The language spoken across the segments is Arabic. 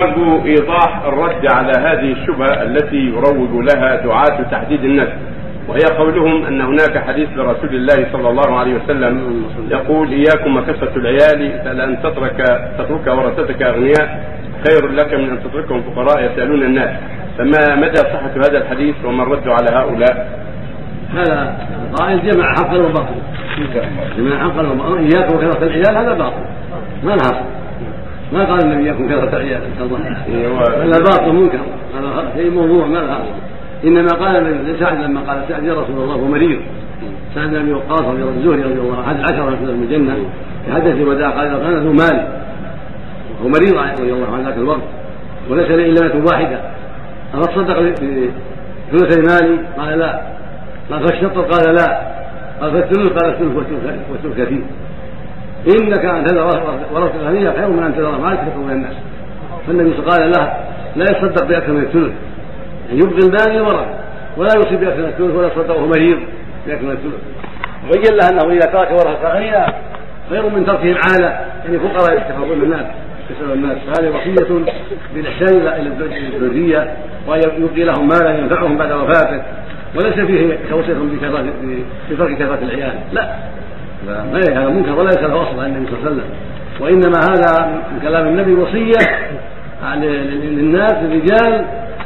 أرجو إيضاح الرد على هذه الشبهة التي يروج لها دعاة تحديد النسل وهي قولهم أن هناك حديث لرسول الله صلى الله عليه وسلم يقول إياكم وكثرة العيال فلأن تترك تترك ورثتك أغنياء خير لك من أن تتركهم فقراء يسألون الناس. فما مدى صحة هذا الحديث وما الرد على هؤلاء؟ هذا قائل جمع حقا وباطلا جمع حقا وباطلا إياكم وكثرة العيال هذا باطل. ما أصل ما قال النبي يكون كثرة عيال هذا باطل منكر هذا شيء موضوع ما لها انما قال لسعد لما قال سعد يا رسول الله هو مريض سعد بن ابي وقاص رضي الله الزهري رضي الله عنه احد العشره من الجنه في حدث الوداع قال اذا كان ذو مال هو مريض رضي الله عنه ذاك الوقت وليس لي الا بنت واحدة أفتصدق بثلثي مالي؟ قال لا قال فالشطر قال لا قال فالثلث قال الثلث والثلث كثير إنك ان تذر ورثه الغنيه خير من أن تذر مالك تكون الناس. فالنبي قال له لا يصدق بأكثر من الثلث. يعني يبقي المال للورثه ولا يصيب بأكثر من الثلث ولا يصدق وهو مريض بأكثر من الثلث. وبين له أنه إذا ترك ورثة غنيه خير من تركهم عاله يعني فقراء يحتفظون الناس يسال الناس. فهذه وصية بالاحسان إلى الذريه وأن يبقي لهم مالا ينفعهم بعد وفاته. وليس فيه توصيه بترك كثرة العيال. لا. ما هذا منكر ولا يسال أصل عن النبي صلى الله عليه وسلم. وإنما هذا من كلام النبي وصية للناس للرجال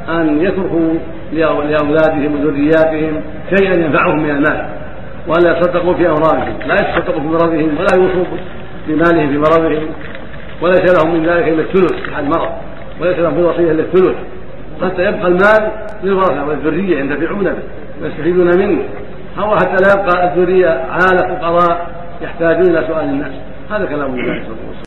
أن يتركوا لأولادهم وذرياتهم شيئا ينفعهم من المال ولا يصدقوا في امرارهم لا يتصدقوا في مرضهم ولا يوصوا بمالهم في مرضهم. وليس لهم من ذلك إلا الثلث على المرض. وليس لهم في الوصيه إلا الثلث. حتى يبقى المال للورثة والذرية ينتفعون به ويستفيدون منه. أو حتى لا يبقى الذرية عالة فقراء يحتاجون إلى سؤال الناس هذا كلام الله صلى الله عليه وسلم